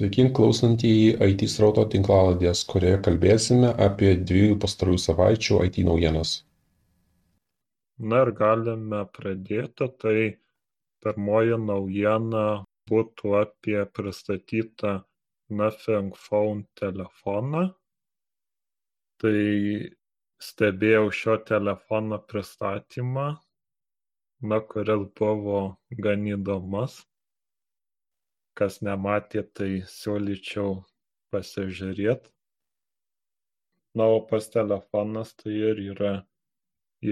Sveiki, klausantieji IT srauto tinklaladės, kurioje kalbėsime apie dviejų pastarųjų savaičių IT naujienas. Na ir galime pradėti, tai pirmoji naujiena būtų apie pristatytą Nothing Phone telefoną. Tai stebėjau šio telefono pristatymą, na, kuris buvo gan įdomus kas nematė, tai siūlyčiau pasižiūrėt. Na, o pas telefonas tai ir yra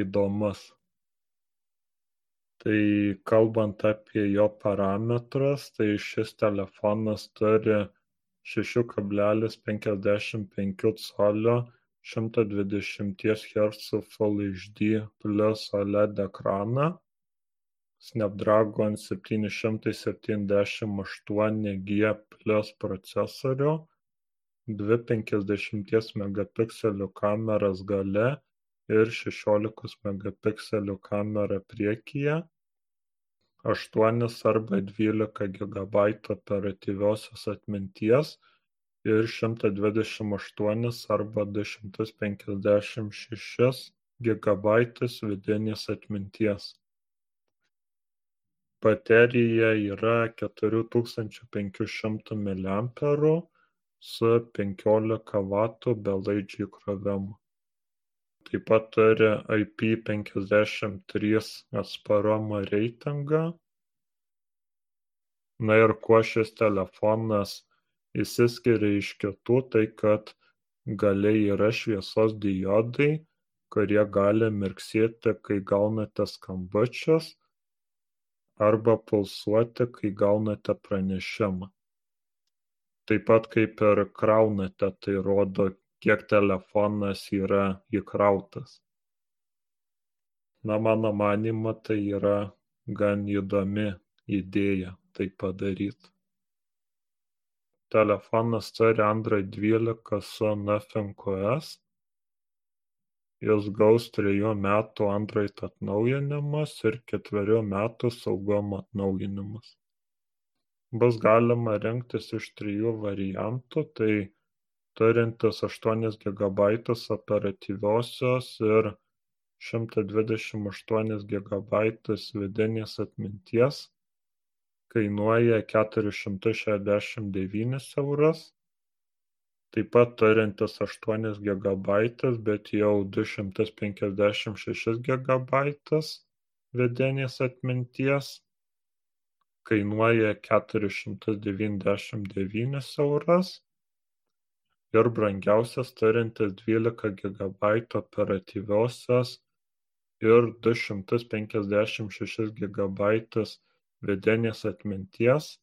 įdomus. Tai kalbant apie jo parametrus, tai šis telefonas turi 6,55 colio 120 Hz Full HD plus OLED ekraną Snapdragon septyni šimtai septyniasdešimt aštuoni G plius procesorių, dvi penkiasdešimties megapikselių kameras gale ir šešiolikos megapikselių kamera priekyje, aštuonis arba dvylika gigabaitų operatyviosios atminties ir šimtą dvidešimt aštuonis arba du šimtus penkiasdešimt šešis gigabaitus vidinės atminties baterija yra keturių tūkstančių penkių šimtų miliamperų su penkiolika vatų belaidžiu įkrovimu taip pat turi IP53 atsparumo reitingą. Na ir kuo šis telefonas įsiskiria iš kitų, tai kad galiai yra šviesos diodai, kurie gali mirksėti, kai gaunate skambučius arba pulsuoti kai gaunate pranešimą. Taip pat kaip ir kraunate tai rodo kiek telefonas yra įkrautas. Na mano manymu tai yra gan įdomi idėja tai padaryt. Telefonas turi android dvylika su nothing os Jis gaus trejų metų Android atnaujinimus ir ketverių metų saugumo atnaujinimus. Bus galima rinktis iš trijų variantų, tai turintis 8 GB operatyviosios ir 128 GB vidinės atminties, kainuoja 469 eurus taip pat turintis aštuonis gigabaitus bet jau du šimtus penkiasdešimt šešis gigabaitus vidinės atminties. Kainuoja keturis šimtus devyniasdešimt devynis eurus. Ir brangiausias turintis dvylika gigabaitų operatyviosios ir du šimtus penkiasdešimt šešis gigabaitus vidinės atminties.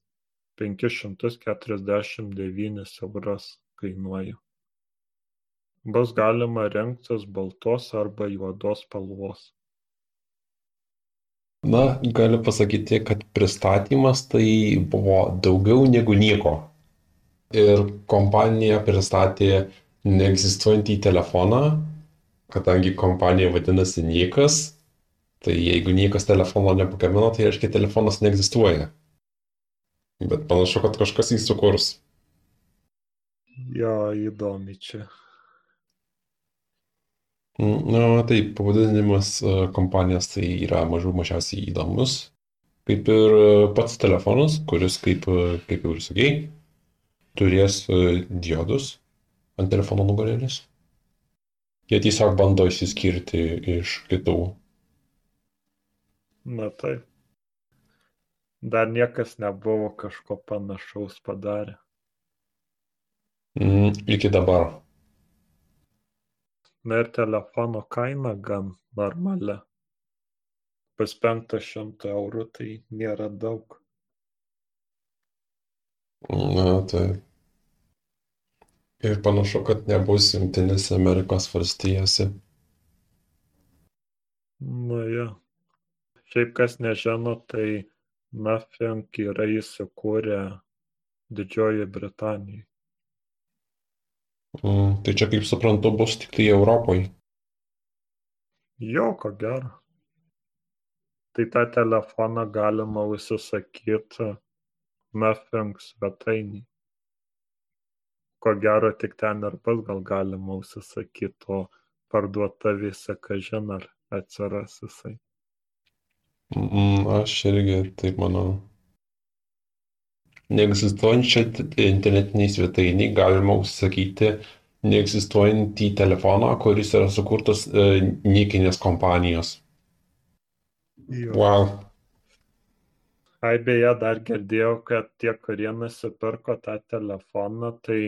Penkis šimtus keturiasdešimt devynis eurus kainuoja bus galima rinktis baltos arba juodos spalvos Na, galiu pasakyti, kad pristatymas tai buvo daugiau negu nieko. Ir kompanija pristatė neegzistuojantį telefoną, kadangi kompanija vadinasi niekas, tai jeigu niekas telefono nepagamino, tai reiškia telefonas neegzistuoja. Bet panašu, kad kažkas jį sukurs. Jo, įdomi čia. Na, taip, pavadinimas e, kompanijos tai yra mažų mažiausiai įdomus. Kaip ir e, pats telefonas, kuris, kaip, e, kaip jau ir sakėjai, turės diodus ant telefono nugarėlės. Jie tiesiog bando išsiskirti iš kitų. Na taip. Dar niekas nebuvo kažko panašaus padarę. Mm, iki dabar. Na ir telefono kaina gan normali. Pas penktą šimtą eurų tai nėra daug. Na, tai. Ir panašu, kad nebus Junktinėse Amerikos valstijose. Na ja. Šiaip kas nežino, tai Nothing yra įsikūrę Didžiojoje Britanijoje. Mm, tai čia, kaip suprantu, bus tik tai Europoje. Jo, ko gero. Tai tą telefoną galima užsisakyti Nothing svetainį. ko gero tik ten ir pas gal galima užsisakyti, o parduotuvėse kažin ar atsiras jisai. Mm, aš irgi taip manau. Neegzistuojančią internetinį svetainį galima užsakyti neegzistuojantį telefoną, kuris yra sukurtas e, niekinės kompanijos. Jo. Wow. Ai beje, dar girdėjau, kad tie, kurie nusipirko tą telefoną, tai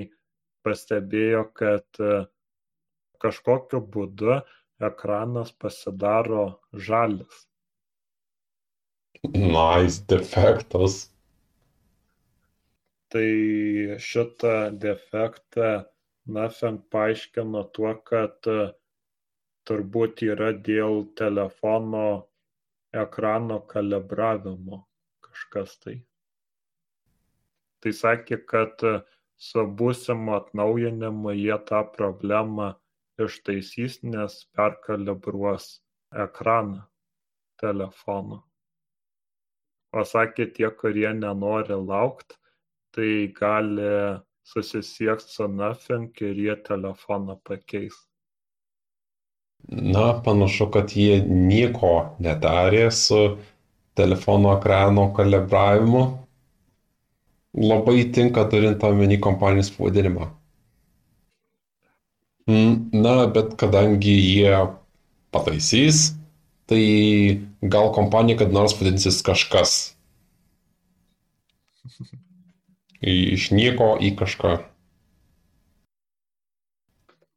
pastebėjo, kad e, kažkokiu būdu ekranas pasidaro žalis. Nice defektas. Tai šitą defektą Nothing paaiškino tuo, kad e, turbūt yra dėl telefono ekrano kalibravimo kažkas tai. Tai sakė, kad e, su būsimu atnaujinimu jie tą problemą ištaisys, nes perkalibruos ekraną telefono. O sakė, tie, kurie nenori laukti, tai gali susisiekt su Nothing ir jie telefoną pakeis. Na, panašu, kad jie nieko nedarė su telefono ekrano kalibravimu. Labai tinka turint omeny kompanijos pavadinimą. Na, bet kadangi jie pataisys, tai gal kompanija kad nors vadinsis kažkas. Iš nieko į kažką.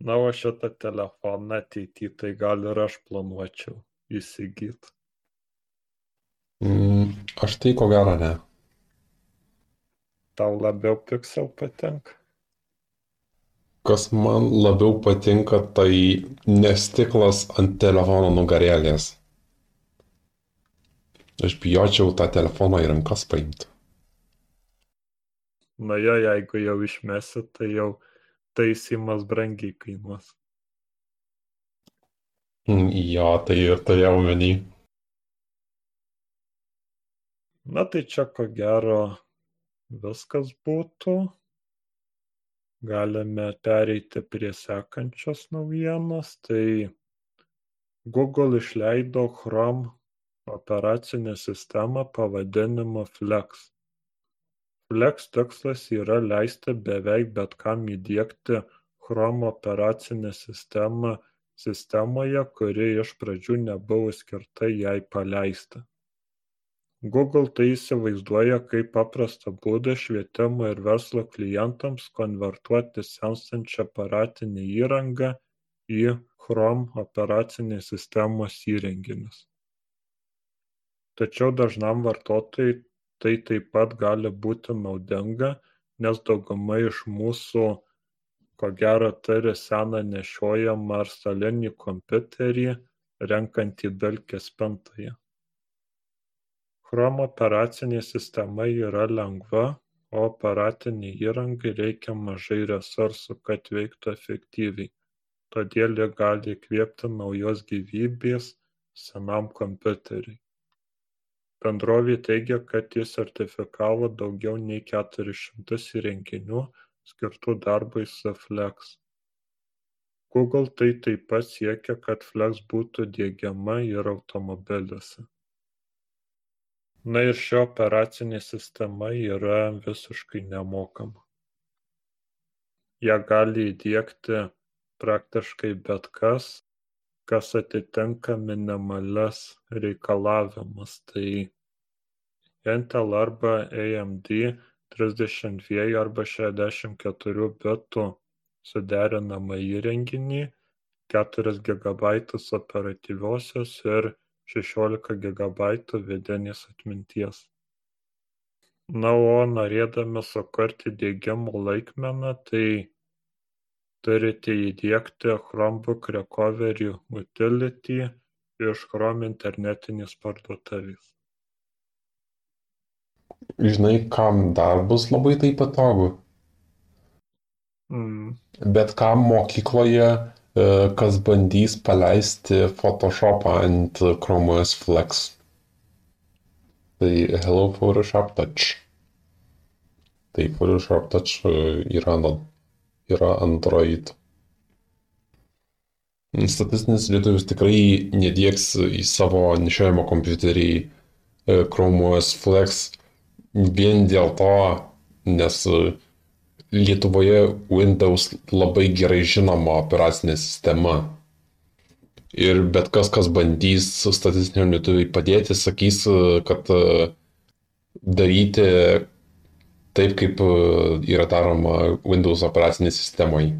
Na, o šitą telefoną ateityje tai gal ir aš planuočiau įsigyti. Mm, aš tai ko gero ne. Tau labiau Pixel patinka? Kas man labiau patinka, tai nestiklas ant telefono nugarėlės. Aš bijočiau tą telefoną į rankas paimti. Na jo, jeigu jau išmesi, tai jau taisymas brangiai kainuos. Mm, Jo, tai ir turėjau menį. Na tai čia ko gero viskas būtų. Galime pereiti prie sekančios naujienos. Tai Google išleido Chrome operacinę sistemą pavadinimu Flex. Flex tikslas yra leisti beveik bet kam įdėkti Chrome operacinę sistemą sistemoje, kuri iš pradžių nebuvo skirta jai paleisti. Google tai įsivaizduoja kaip paprastą būdą švietimo ir verslo klientams konvertuoti senstančią aparatinę įrangą į Chrome operacinės sistemos įrenginius. Tačiau dažnam vartotojui tai taip pat gali būti naudinga, nes dauguma iš mūsų ko gero turi seną nešiojamą ar stalinį kompiuterį, renkantį dalkę spintoje. Chrome operacinė sistema yra lengva, o aparatinei įrangai reikia mažai resursų, kad veiktų efektyviai, todėl ji gali įkvėpti naujos gyvybės senam kompiuteriui. Bendrovė teigia, kad ji sertifikavo daugiau nei 400 įrenginių skirtų darbui su Flex. Google tai taip pat siekia, kad Flex būtų dėgiama ir automobiliuose. Na ir ši operacinė sistema yra visiškai nemokama. Ja gali įdėkti praktiškai bet kas, kas atitinka minimalias reikalavimus. Tai Intel arba AMD 32 arba 64 bitų suderinamą įrenginį, 4 GB operatyviosios ir 16 GB vidinės atminties. Na, o norėdami sukurti dėgymo laikmeną, tai turite įdėkti Chromebook Recovery Utility iš Chrome internetinės parduotuvės. Žinai, kam dar bus labai tai patogu. Mm. Bet kam mokykloje, e, kas bandys paleisti Photoshopą ant Chrome OS Flex. Tai Hello Photoshop Touch. Tai Photoshop Touch e, yra na, yra Android. Statistinis lietuvis tikrai nedėks į savo nešiojimo kompiuterį e, Chrome OS Flex vien dėl to, nes e, Lietuvoje Windows labai gerai žinoma operacinė sistema. Ir bet kas, kas bandys statistiniam lietuviui padėti, sakys, e, kad daryti taip, kaip yra daroma Windows operacinė sistemoje.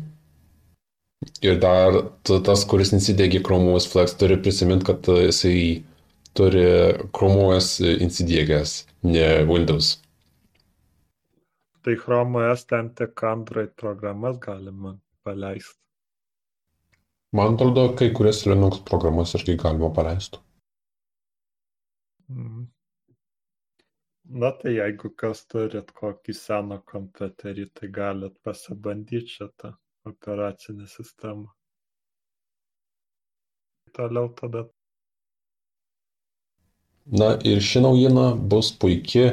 Ir dar tas, kuris nesidėgi Chrome OS Flex, turi prisiminti, kad jisai turi Chrome OS įsidėgęs, ne Windows. Tai Chrome OS ten tik Android programas galima paleisti. Man atrodo, kai kurias Linux programas irgi galima paleisti. Mhm. Na tai jeigu kas turit kokį seną kompiuterį, tai galit pasibandyti šitą operacinę sistemą. Toliau tada. Na ir ši naujiena bus puikia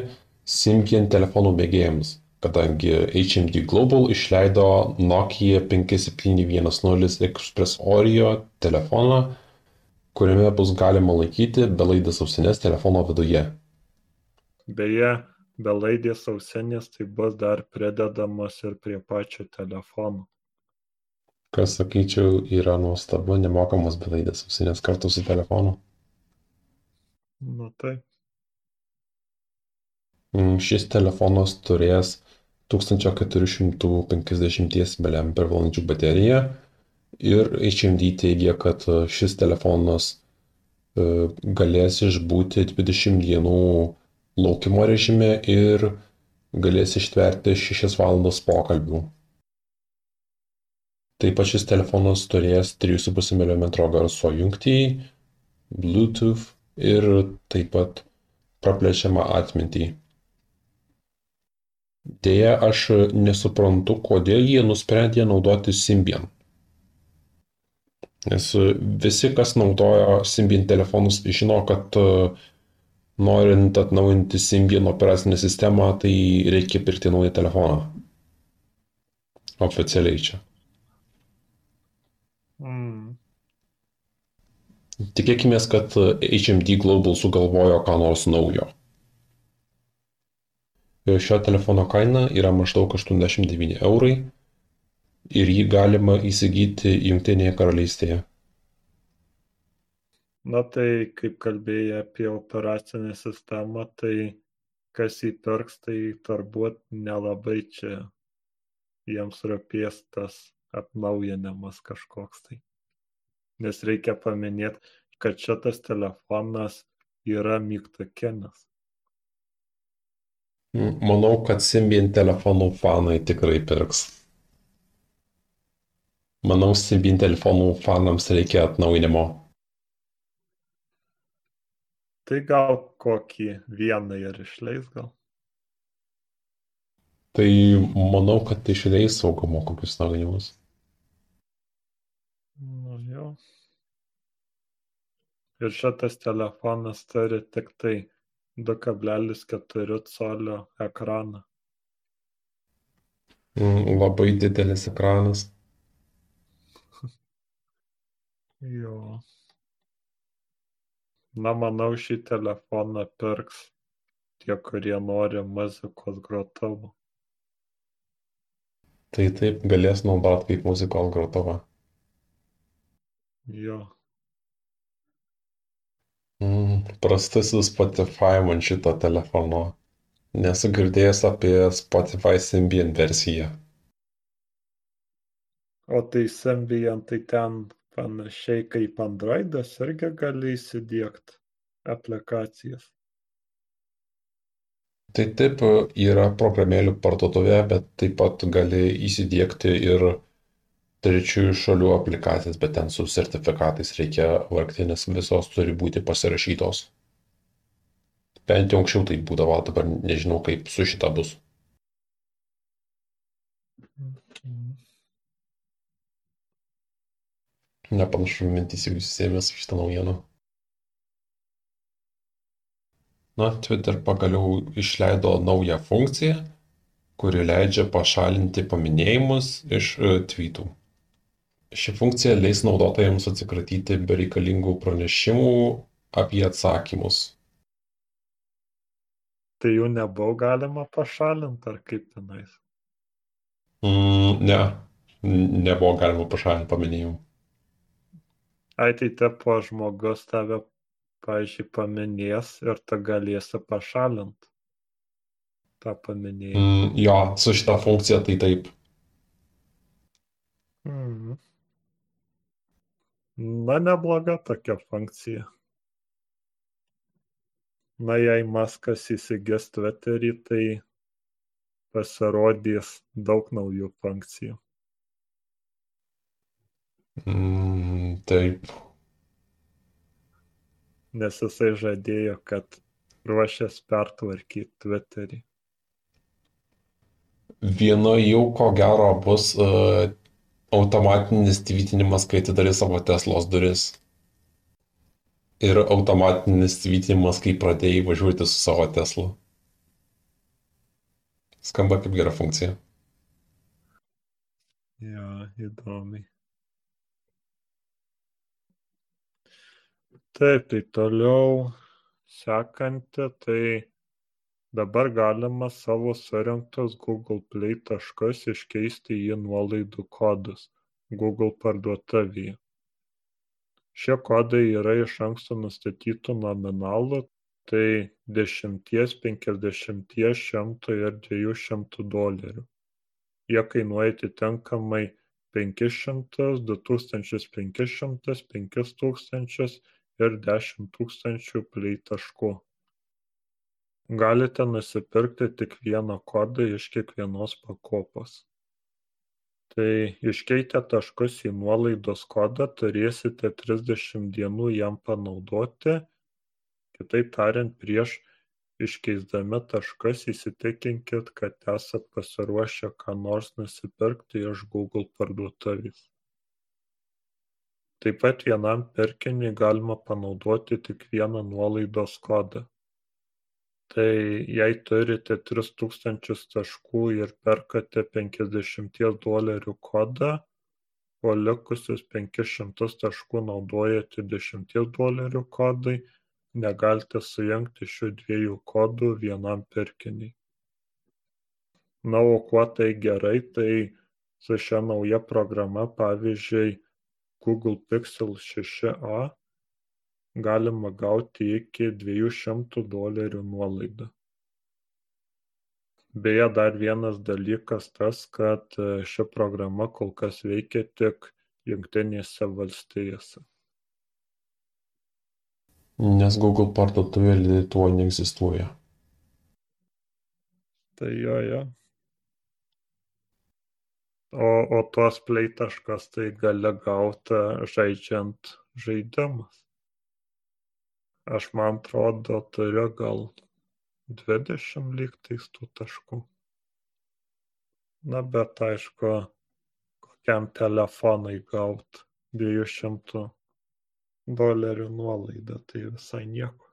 Symbian telefonų mėgėjams, kadangi HMD Global išleido Nokia 5710 Express Oreo telefoną, kuriame bus galima laikyti belaidas ausinės telefono viduje. Beje, belaidės ausinės tai bus dar pridedamos ir prie pačio telefono kas sakyčiau yra nuostabu nemokamos belaidės ausinės kartu su telefonu. Nu taip. Mm, šis telefonas turės 1450 mAh bateriją ir HMD teigia, kad šis telefonas e, galės išbūti 20 dienų laukimo režime ir galės ištverti 6 valandas pokalbių. Taip pat šis telefonas turės 3,5 mm garso jungtį, Bluetooth ir taip pat praplečiamą atmintį. Deja, aš nesuprantu, kodėl jie nusprendė naudoti Symbian. Nes visi, kas naudojo Symbian telefonus, žino, kad norint atnaujinti Symbian operacinę sistemą, tai reikia pirkti naują telefoną. Oficialiai čia. Mm. Tikėkime, kad HMD Global sugalvojo ką nors naujo. Šio telefono kaina yra maždaug 89 eurai ir jį galima įsigyti Junktinėje karalystėje. Na tai, kaip kalbėjai apie operacinę sistemą, tai kas įpirks, tai turbūt nelabai čia jiems rūpės tas atnaujinimas kažkoks tai. Nes reikia paminėti, kad šitas telefonas yra mygtukinis. Manau, kad Symbian telefonų fanai tikrai pirks. Manau, Symbian telefonų fanams reikia atnaujinimo. Tai gal kokį vieną ir išleis gal? Tai manau, kad išleis saugumo kokius naujinimus. Nu jo. Ir šitas telefonas turi tik tai 2,4 colio ekraną. Mm, labai didelis ekranas. jo. Na, manau, šį telefoną pirks tie, kurie nori muzikos grotuvų. Tai taip galės naudoti kaip muzikos grotuvą. Jo. Mm, prastusis Spotify man šito telefono. Nesu girdėjęs apie Spotify Symbian versiją. O tai Symbian tai ten panašiai kaip Androidas irgi gali įsidėkti aplikacijas. Tai taip yra programėlių parduotuvė, bet taip pat gali įsidėkti ir trečiųjų šalių aplikacijas, bet ten su sertifikatais reikia vargti, nes visos turi būti pasirašytos. Bent jau anksčiau tai būdavo, dabar nežinau, kaip su šita bus. Nepanašu, mintis jau įsisėmės šitą naujieną. Na, Twitter pagaliau išleido naują funkciją, kuri leidžia pašalinti paminėjimus iš e, tweetų. Ši funkcija leis naudotojams atsikratyti bereikalingų pranešimų apie atsakymus. Tai jų nebuvo galima pašalinti, ar kaip tenais? Mm, ne, nebuvo galima pašalinti paminėjimų. Ai, tai tepo žmogus tave, pažiūrėjau, paminės ir tu galėsi pašalinti tą paminėjimą. Mm, jo, su šita funkcija tai taip. Mm. Na, nebloga tokia funkcija. Na, jei Maskas įsigės Twitterį, tai pasirodys daug naujų funkcijų. Mm, taip. Nes jisai žadėjo, kad ruošės pertvarkyti Twitterį. Vieno jau ko gero bus uh, automatinis tvitinimas, kai atidarai savo Teslos duris. Ir automatinis tvitinimas, kai pradėjai važiuoti su savo Tesla. Skamba kaip gera funkcija. Jo, įdomiai. Taip, tai toliau sekanti, tai dabar galima savo surinktus Google Play taškus iškeisti į nuolaidų kodus Google parduotuvėje. Šie kodai yra iš anksto nustatytų nominalų, tai 10, 50, 100 ir 200 dolerių. Jie kainuoja atitinkamai 500, 2500, 5000 ir 10 000 Play taškų. Galite nusipirkti tik vieną kodą iš kiekvienos pakopos. Tai iškeitę taškus į nuolaidos kodą turėsite 30 dienų jam panaudoti. Kitaip tariant, prieš iškeisdami taškus įsitikinkit, kad esat pasiruošę ką nors nusipirkti iš Google parduotuvės. Taip pat vienam pirkiniui galima panaudoti tik vieną nuolaidos kodą. Tai jei turite tris tūkstančius taškų ir perkate penkiasdešimties dolerių kodą o likusius penkis šimtus taškų naudojate dešimties dolerių kodui negalite sujungti šių dviejų kodų vienam pirkiniui na o kuo tai gerai tai su šia nauja programa pavyzdžiui google pixel 6a galima gauti iki dviejų šimtų dolerių nuolaidą beje dar vienas dalykas tas kad e, ši programa kol kas veikia tik jungtinėse valstijose Nes Google parduotuvė Lietuvoje neegzistuoja. Tai jo, jo. O, o tuos play taškas tai gali gauti žaidžiant žaidimus aš man atrodo turiu gal dvidešimt lygtais tų taškų. Na bet aišku kokiam telefonui gaut dviejų šimtų dolerių nuolaidą tai visai nieko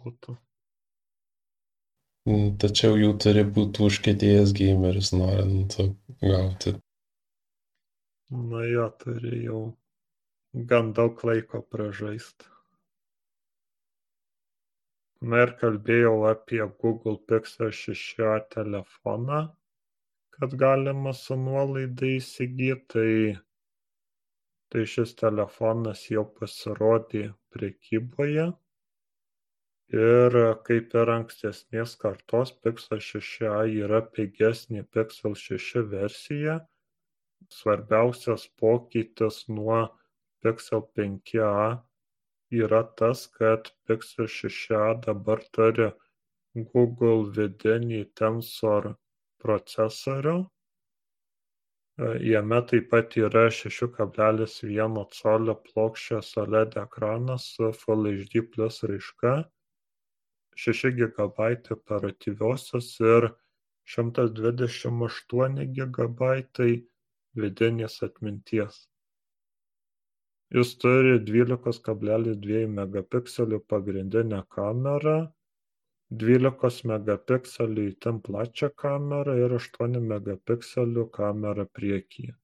būtų Tačiau jau turi būti užkietėjęs gameris, norint gauti. na jo turi jau gan daug laiko pražaist na ir kalbėjau apie google pixel šeši a telefoną kad galima su nuolaida įsigyt tai tai šis telefonas jau pasirodė prekyboje ir kaip ir ankstesnės kartos pixel šeši a yra pigesnė pixel šeši versija svarbiausias pokytis nuo pixel penki a yra tas kad pixel šeši a dabar turi google vidinį tensor procesorių. Jame taip pat yra šešių kablelis vieno colio plokščias oled ekranas su full hd plius raiška šeši gigabaitai operatyviosios ir šimtas dvidešimt aštuoni gigabaitai vidinės atminties. Jis turi dvylikos kablelis dviejų megapikselių pagrindinę kamerą dvylikos megapikselių itin plačią kamerą ir aštuonių megapikselių kamerą priekyje.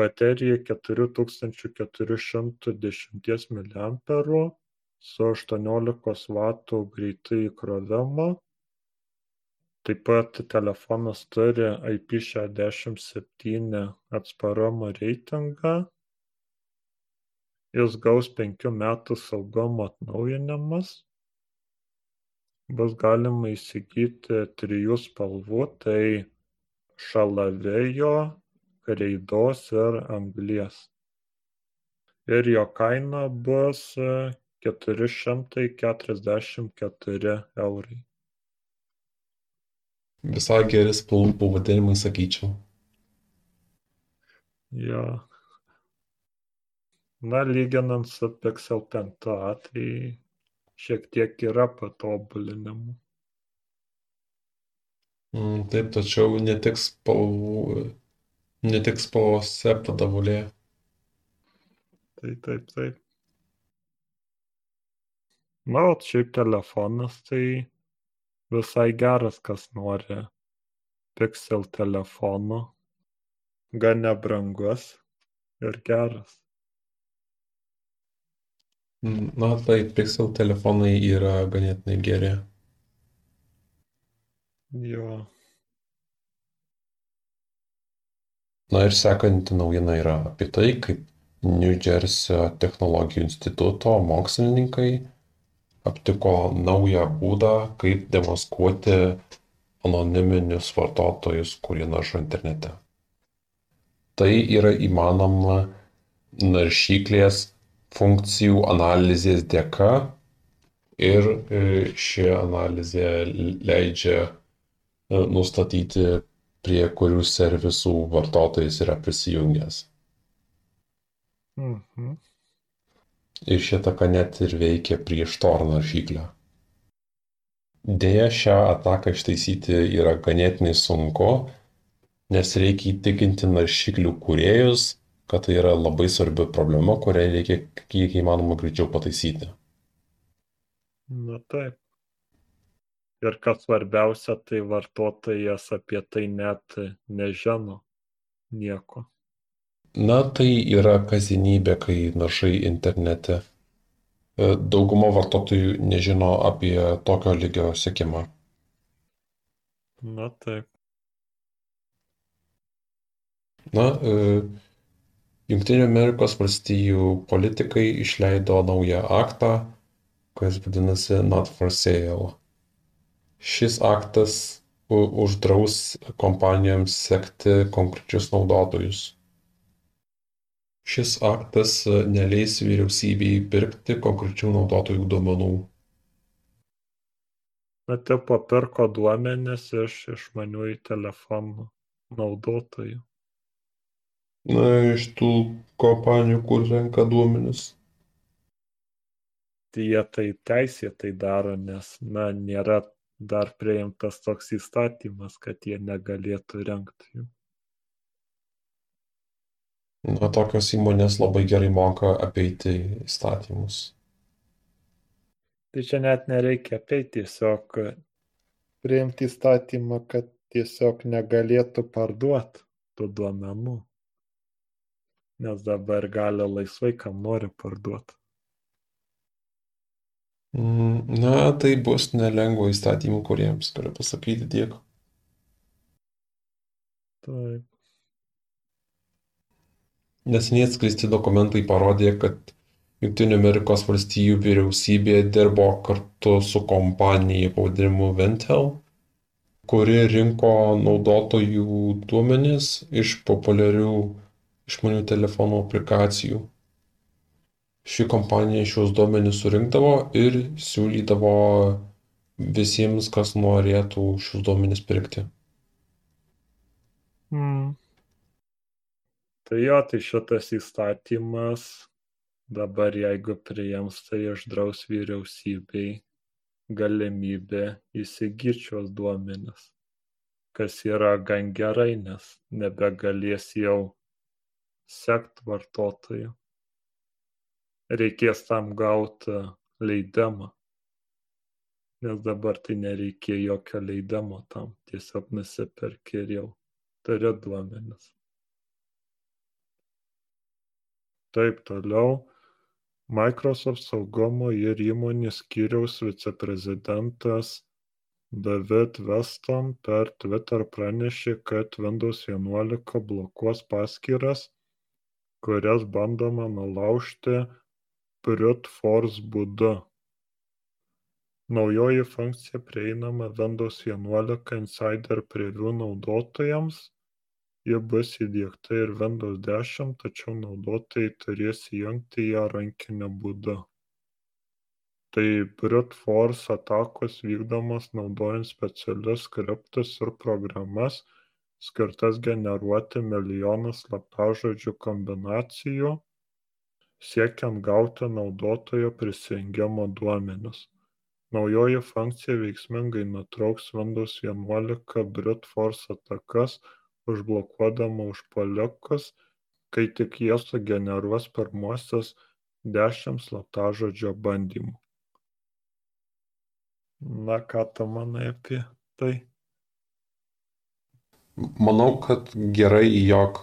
Baterija keturių tūkstančių su aštuoniolikos vatų greitu įkrovimu taip pat telefonas turi IP67 atsparumo reitingą. Jis gaus penkių metų saugumo atnaujinimus bus galima įsigyti trijų spalvų tai šalavėjo kreidos ir anglies. Ir jo kaina bus keturi šimtai keturiasdešimt keturi eurai Visai geri spalvų pavadinimai, sakyčiau. jo na lyginant su Pixel 5a tai šiek tiek yra patobulinimų. Mm, taip, tačiau ne tik spalvų, ne tik spalvose padavulė. Tai taip, taip. Na, o šiaip telefonas tai visai geras, kas nori Pixel telefono. Gan nebrangus ir geras. Na taip, Pixel telefonai yra ganėtinai geri. Jo. Na ir sekanti naujiena yra apie tai, kaip New Jersey technologijų instituto mokslininkai aptiko naują būdą, kaip demaskuoti anoniminius vartotojus, kurie naršo internete. Tai yra įmanoma naršyklės funkcijų analizės dėka ir e, ši analizė leidžia e, nustatyti, prie kurių servisų vartotojas yra prisijungęs. Mhm. Ir šitaka net ir veikia prieš Tor naršyklę. Deja, šią ataką ištaisyti yra ganėtinai sunku, nes reikia įtikinti naršyklių kuriejus, kad tai yra labai svarbi problema, kurią reikia kiek įmanoma greičiau pataisyti. Na taip. Ir kas svarbiausia, tai vartotojas apie tai net nežino nieko. Na, tai yra kasdienybė, kai naršai internete. E, dauguma vartotojų nežino apie tokio lygio sėkimą. Na taip. Na, e, Jungtinių Amerikos valstijų politikai išleido naują aktą, kuris vadinasi Not for Sale. Šis aktas uždraus kompanijoms sekti konkrečius naudotojus. Šis aktas neleis vyriausybei pirkti konkrečių naudotojų duomenų. Na, tipo pirko duomenis iš išmaniųjų telefonų naudotojų na, iš tų kompanijų, kur renka duomenis. Tai jie tai teisėtai daro, nes, na, nėra dar priimtas toks įstatymas, kad jie negalėtų renkti jų. Na, tokios įmonės labai gerai moka apeiti įstatymus. Tai čia net nereikia apeiti, tiesiog priimti įstatymą, kad tiesiog negalėtų parduoti tų duomenų nes dabar gali laisvai kam nori parduot. Mm, na, tai bus nelengva įstatymų kuriems, galiu pasakyti tiek. Taip. Neseniai atskleisti dokumentai parodė, kad Junktinių Amerikos valstijų vyriausybė dirbo kartu su kompanija pavadinimu Ventel, kuri rinko naudotojų duomenis iš populiarių išmanių telefonų aplikacijų. Ši kompanija šios duomenys surinkdavo ir siūlydavo visiems, kas norėtų šios duomenys pirkti. Tai jo, tai šitas įstatymas dabar jeigu priims, tai išdraus vyriausybei galimybę įsigyti šios duomenis, kas yra gan gerai, nes nebegalės jau sekt vartotojų. Reikės tam gauti leidimą. nes dabar tai nereikia jokio leidimo tam, tiesiog nusipirki ir jau turi duomenis. Taip toliau. Microsoft saugumo ir įmonės skyriaus viceprezidentas David Weston per Twitter pranešė, kad Windows 11 blokuos paskyras, kurias bandoma nulaužti brute force būdu. Naujoji funkcija prieinama Windows eleven Insider Preview naudotojams, ji bus įdiegta ir Windows ten tačiau naudotojai turės įjungti ją rankiniu būdu. Tai brute force atakos vykdomos naudojant specialius skriptus ir programas, skirtas generuoti milijonus slaptažodžių kombinacijų, siekiant gauti naudotojo prisijungimo duomenis. Naujoji funkcija veiksmingai nutrauks Windows vienuolika brute force atakas užblokuodama užpuolikus, kai tik jie sugeneruos pirmuosius dešimt slaptažodžio bandymų. Na, ką tu manai apie tai? Manau, kad gerai, jog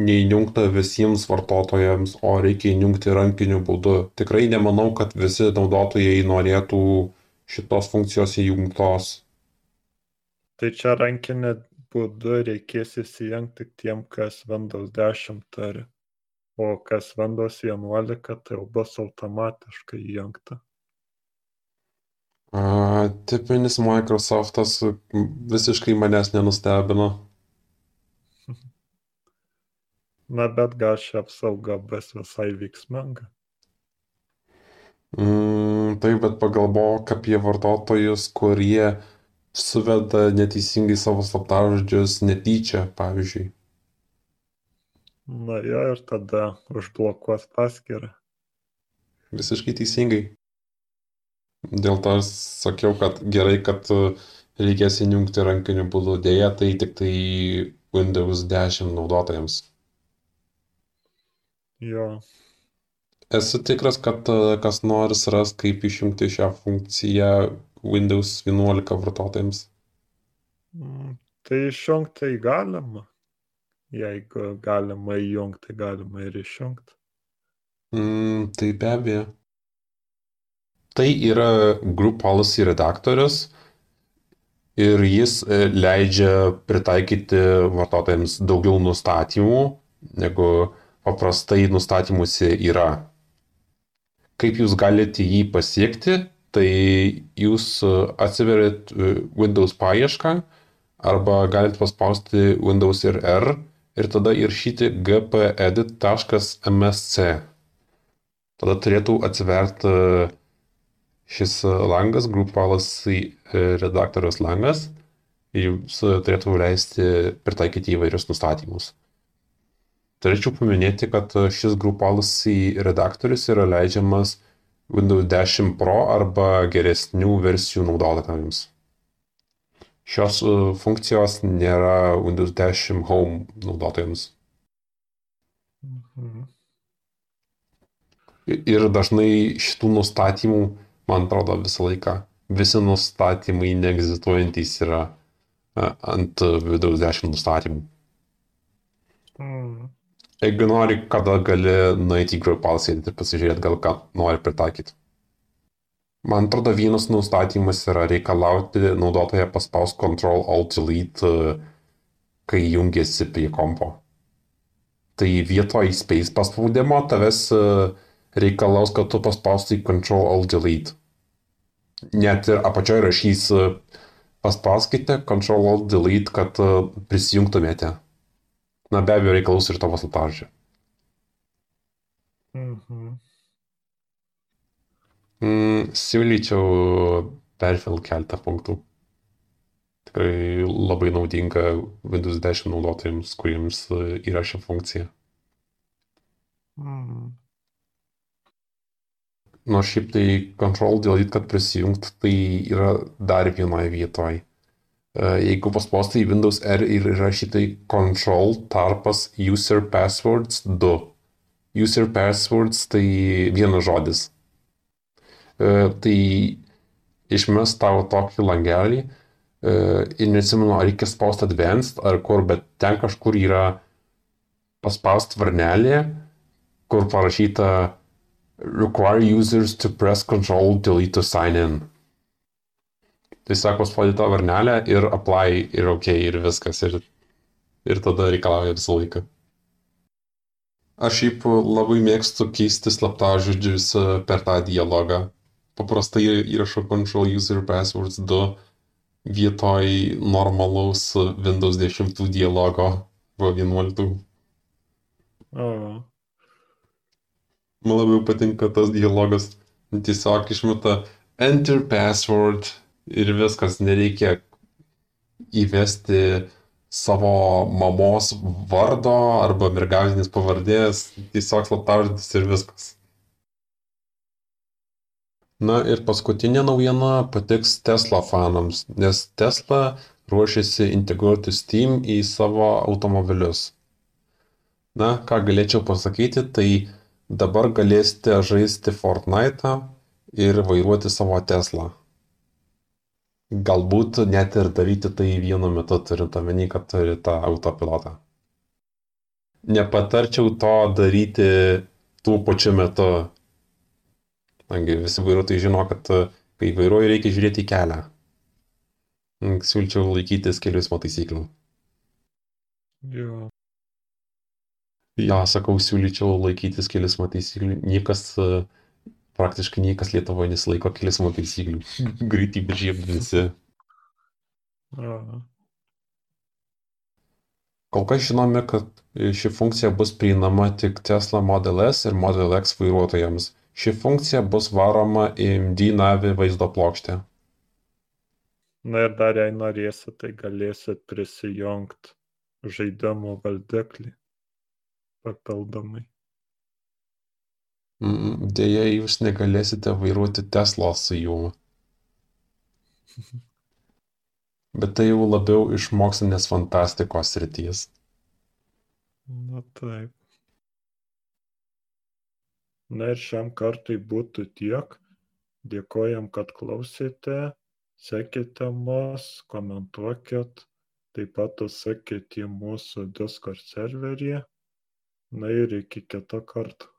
neįjungta visiems vartotojams, o reikia įjungti rankiniu būdu. Tikrai nemanau, kad visi naudotojai norėtų šitos funkcijos įjungtos. Tai čia rankinė būdu reikės įsijungti tik tiem, kas Windows 10 turi, o kas Windows 11 tai jau bus automatiškai įjungta. A, tipinis Microsoftas visiškai manęs nenustebino. Na, bet gal ši apsauga bus visai veiksminga. Mm, taip, bet pagalvok apie vartotojus, kurie suveda neteisingai savo slaptažodžius netyčia, pavyzdžiui. Na jo, ir tada užblokuos paskirą. Visiškai teisingai. Dėl to sakiau, kad gerai, kad reikės įjungti rankiniu būdu. Dėja, tai tik tai Windows 10 naudotojams. Jo, Esu tikras, kad e, kas nors ras, kaip išjungti šią funkciją Windows 11 vartotojams. Mm, tai išjungti galima. Jeigu galima įjungti, galima ir išjungti. Mm, tai be abejo. Tai yra Group Policy redaktorius ir jis e, leidžia pritaikyti vartotojams daugiau nustatymų, negu paprastai nustatymuose yra. Kaip jūs galite jį pasiekti, tai jūs e, atsiverit e, Windows paiešką arba galite paspausti Windows ir R ir tada įrašyti gpedit.msc. Tada turėtų atsiverti šis langas, Group Policy e, redaktorius langas jums turėtų leisti pritaikyti įvairius nustatymus. Turėčiau paminėti, kad šis Group Policy redaktorius yra leidžiamas Windows 10 Pro arba geresnių versijų naudotojams. Šios e, funkcijos nėra Windows 10 Home naudotojams. Mhm. Ir dažnai šitų nustatymų, man atrodo, visą laiką, visi nustatymai neegzistuojantys yra e, ant Windows 10 nustatymų. Mhm. Jeigu nori, kada gali nueiti į Grupal sėdėti ir pasižiūrėti, gal ką nori pritaikyti. Man atrodo, vienas nustatymas yra reikalauti naudotoje paspaus Ctrl Alt Delete, kai jungiasi prie kompo. Tai vietoj space paspaudimo tavęs e, reikalaus, kad tu paspaustai Ctrl Alt Delete. Net ir apačioje rašys e, paspauskite Ctrl Alt Delete, kad e, prisijungtumėte. Na be abejo reikalus ir tavo slaptažodžio. Mhm. Mm, siūlyčiau perkelti keletą punktų. Tikrai labai naudinga Windows 10 naudotojams, kuriems yra ši funkcija. Mhm. Nors šiaip tai Control Delete, kad prisijungt, tai yra dar vienoje vietoje jeigu paspaustai Windows R ir rašytai Control tarpas User Passwords 2. User Passwords tai vienas žodis. Tai išmes tau tokį langelį e, ir nesimenu, ar reikia spausti advanced ar kur, bet ten kažkur yra paspaust varnelė, kur parašyta require users to press control delete to sign in. Tiesiog paspaudi tą varnelę ir apply ir ok ir viskas ir, ir tada reikalauja visą laiką. Aš šiaip labai mėgstu keisti slaptažodžius e, per tą dialogą. Paprastai įrašau Control User Passwords 2 vietoj normalaus Windows 10 dialogo arba 11. O, Man labiau patinka tas dialogas. Tiesiog išmeta Enter password ir viskas, nereikia įvesti savo mamos vardo arba mergažinės pavardės, tiesiog slaptažodis ir viskas. Na ir paskutinė naujiena patiks Tesla fanams, nes Tesla ruošiasi integruoti Steam į savo automobilius. Na, ką galėčiau pasakyti, tai dabar galėsite žaisti Fortnite ir vairuoti savo Tesla. Galbūt net ir daryti tai vienu metu, turint omeny, kad turi tą autopilotą. Nepatarčiau to daryti tuo pačiu metu. Nagi visi vairuotojai žino, kad kai vairuoji reikia žiūrėti į kelią. Siūlyčiau laikytis kelių eismo taisyklių. jo. Ja, sakau, siūlyčiau laikytis kelių eismo taisyklių. Niekas, e, praktiškai niekas Lietuvoje nesilaiko kelių eismo taisyklių. Greitai bežieb visi. Kol kas žinome, kad ši funkcija bus prieinama tik Tesla Model S ir Model X vairuotojams. Ši funkcija bus varoma į MD Navi vaizdo plokštę. Na ir dar jei norėsit, tai galėsit prisijungti žaidimo valdeklį papildomai. Deja, jūs negalėsite vairuoti Teslos su juo. Bet tai jau labiau iš mokslinės fantastikos srities. Na taip. Na ir šiam kartui būtų tiek. Dėkojam, kad klausėte. Sekite mus, komentuokit. Taip pat užsakėte į mūsų Discord serverį. Na ir iki kito karto.